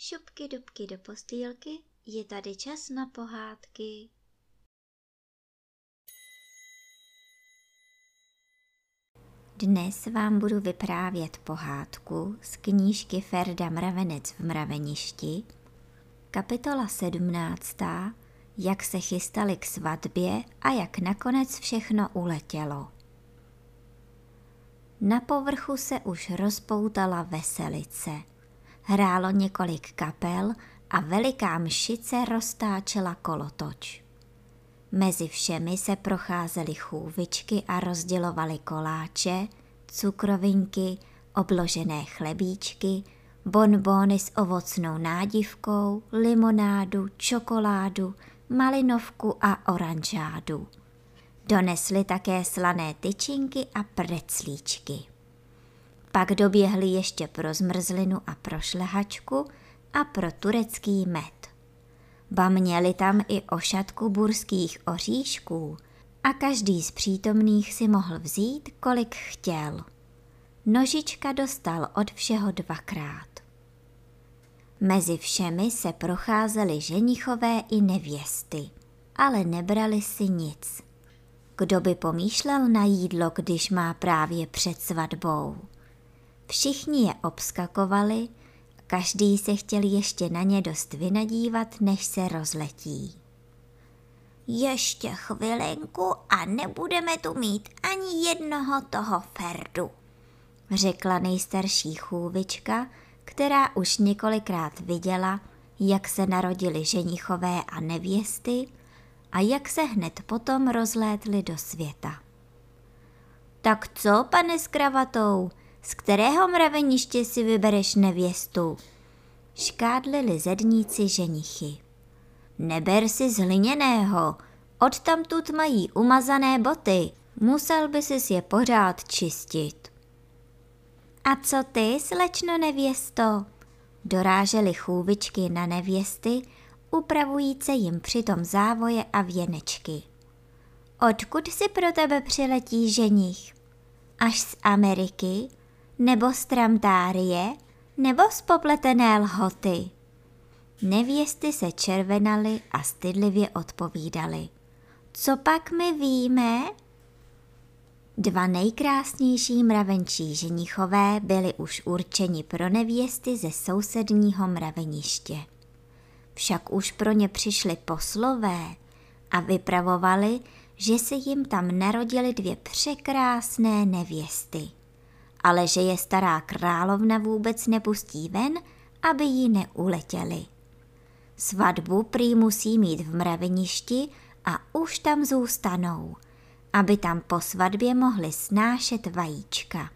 dubky, dubky do postýlky, je tady čas na pohádky. Dnes vám budu vyprávět pohádku z knížky Ferda Mravenec v mraveništi, kapitola 17. Jak se chystali k svatbě a jak nakonec všechno uletělo. Na povrchu se už rozpoutala veselice. Hrálo několik kapel a veliká mšice roztáčela kolotoč. Mezi všemi se procházely chůvičky a rozdělovaly koláče, cukrovinky, obložené chlebíčky, bonbóny s ovocnou nádivkou, limonádu, čokoládu, malinovku a oranžádu. Donesli také slané tyčinky a preclíčky. Pak doběhli ještě pro zmrzlinu a pro šlehačku a pro turecký med. Ba měli tam i ošatku burských oříšků a každý z přítomných si mohl vzít, kolik chtěl. Nožička dostal od všeho dvakrát. Mezi všemi se procházely ženichové i nevěsty, ale nebrali si nic. Kdo by pomýšlel na jídlo, když má právě před svatbou? Všichni je obskakovali, každý se chtěl ještě na ně dost vynadívat, než se rozletí. Ještě chvilinku a nebudeme tu mít ani jednoho toho Ferdu, řekla nejstarší chůvička, která už několikrát viděla, jak se narodili ženichové a nevěsty a jak se hned potom rozlétli do světa. Tak co, pane s kravatou, z kterého mraveniště si vybereš nevěstu? Škádlili zedníci ženichy. Neber si z hliněného, odtamtud mají umazané boty, musel by si je pořád čistit. A co ty, slečno nevěsto? Dorážely chůvičky na nevěsty, upravujíce jim přitom závoje a věnečky. Odkud si pro tebe přiletí ženich? Až z Ameriky? Nebo z Tramtárie? Nebo z popletené lhoty? Nevěsty se červenaly a stydlivě odpovídaly. Co pak my víme? Dva nejkrásnější mravenčí ženichové byli už určeni pro nevěsty ze sousedního mraveniště. Však už pro ně přišli poslové a vypravovali, že se jim tam narodily dvě překrásné nevěsty, ale že je stará královna vůbec nepustí ven, aby ji neuletěli. Svatbu prý musí mít v mraveništi a už tam zůstanou – aby tam po svatbě mohli snášet vajíčka.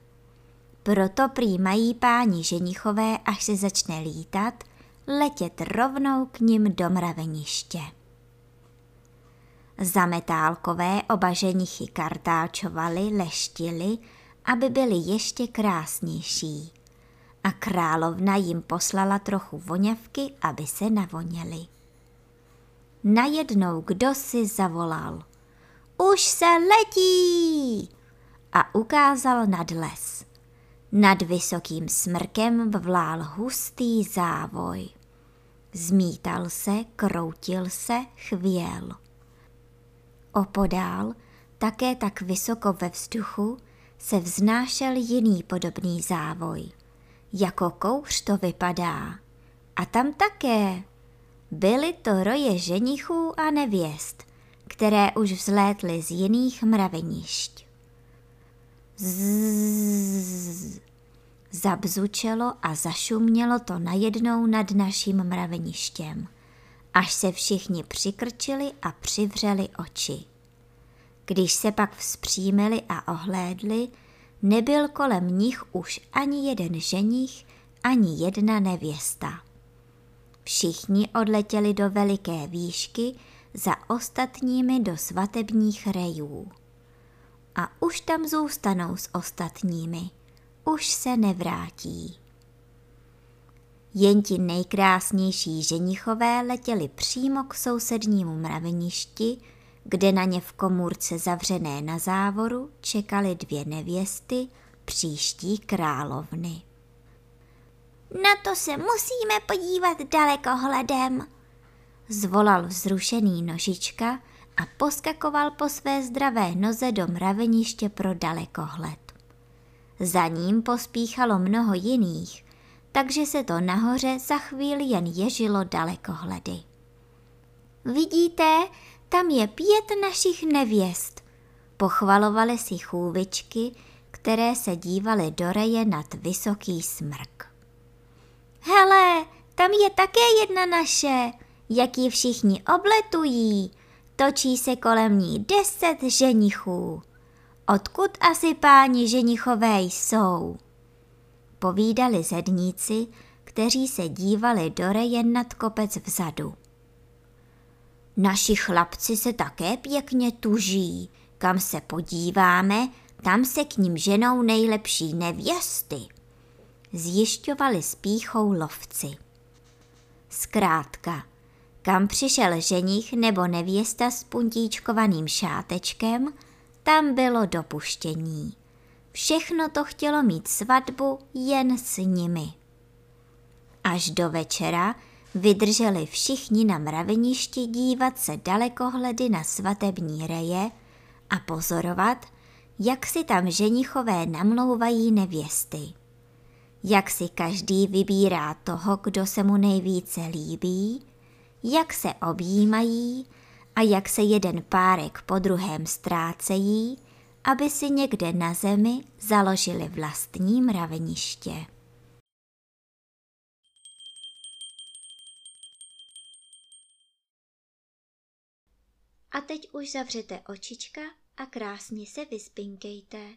Proto prý mají páni ženichové, až se začne lítat, letět rovnou k ním do mraveniště. Zametálkové oba ženichy kartáčovali, leštili, aby byli ještě krásnější. A královna jim poslala trochu voňavky, aby se navoněli. Najednou kdo si zavolal – už se letí! A ukázal nad les. Nad vysokým smrkem vlál hustý závoj. Zmítal se, kroutil se, chvěl. Opodál, také tak vysoko ve vzduchu, se vznášel jiný podobný závoj. Jako kouř to vypadá. A tam také. Byly to roje ženichů a nevěst – které už vzlétly z jiných mravenišť. Zzz, zabzučelo a zašumělo to najednou nad naším mraveništěm, až se všichni přikrčili a přivřeli oči. Když se pak vzpřímili a ohlédli, nebyl kolem nich už ani jeden ženich, ani jedna nevěsta. Všichni odletěli do veliké výšky, za ostatními do svatebních rejů. A už tam zůstanou s ostatními, už se nevrátí. Jen ti nejkrásnější ženichové letěli přímo k sousednímu mraveništi, kde na ně v komůrce zavřené na závoru čekaly dvě nevěsty příští královny. Na to se musíme podívat dalekohledem, zvolal vzrušený nožička a poskakoval po své zdravé noze do mraveniště pro dalekohled. Za ním pospíchalo mnoho jiných, takže se to nahoře za chvíli jen ježilo dalekohledy. Vidíte, tam je pět našich nevěst, pochvalovaly si chůvičky, které se dívaly do reje nad vysoký smrk. Hele, tam je také jedna naše, jak ji všichni obletují, točí se kolem ní deset ženichů. Odkud asi páni ženichové jsou? Povídali zedníci, kteří se dívali do reje nad kopec vzadu. Naši chlapci se také pěkně tuží. Kam se podíváme, tam se k ním ženou nejlepší nevěsty. Zjišťovali spíchou lovci. Zkrátka, kam přišel ženich nebo nevěsta s puntíčkovaným šátečkem, tam bylo dopuštění. Všechno to chtělo mít svatbu jen s nimi. Až do večera vydrželi všichni na mraveništi dívat se dalekohledy na svatební reje a pozorovat, jak si tam ženichové namlouvají nevěsty. Jak si každý vybírá toho, kdo se mu nejvíce líbí, jak se objímají a jak se jeden párek po druhém ztrácejí, aby si někde na zemi založili vlastní mraveniště. A teď už zavřete očička a krásně se vyspinkejte.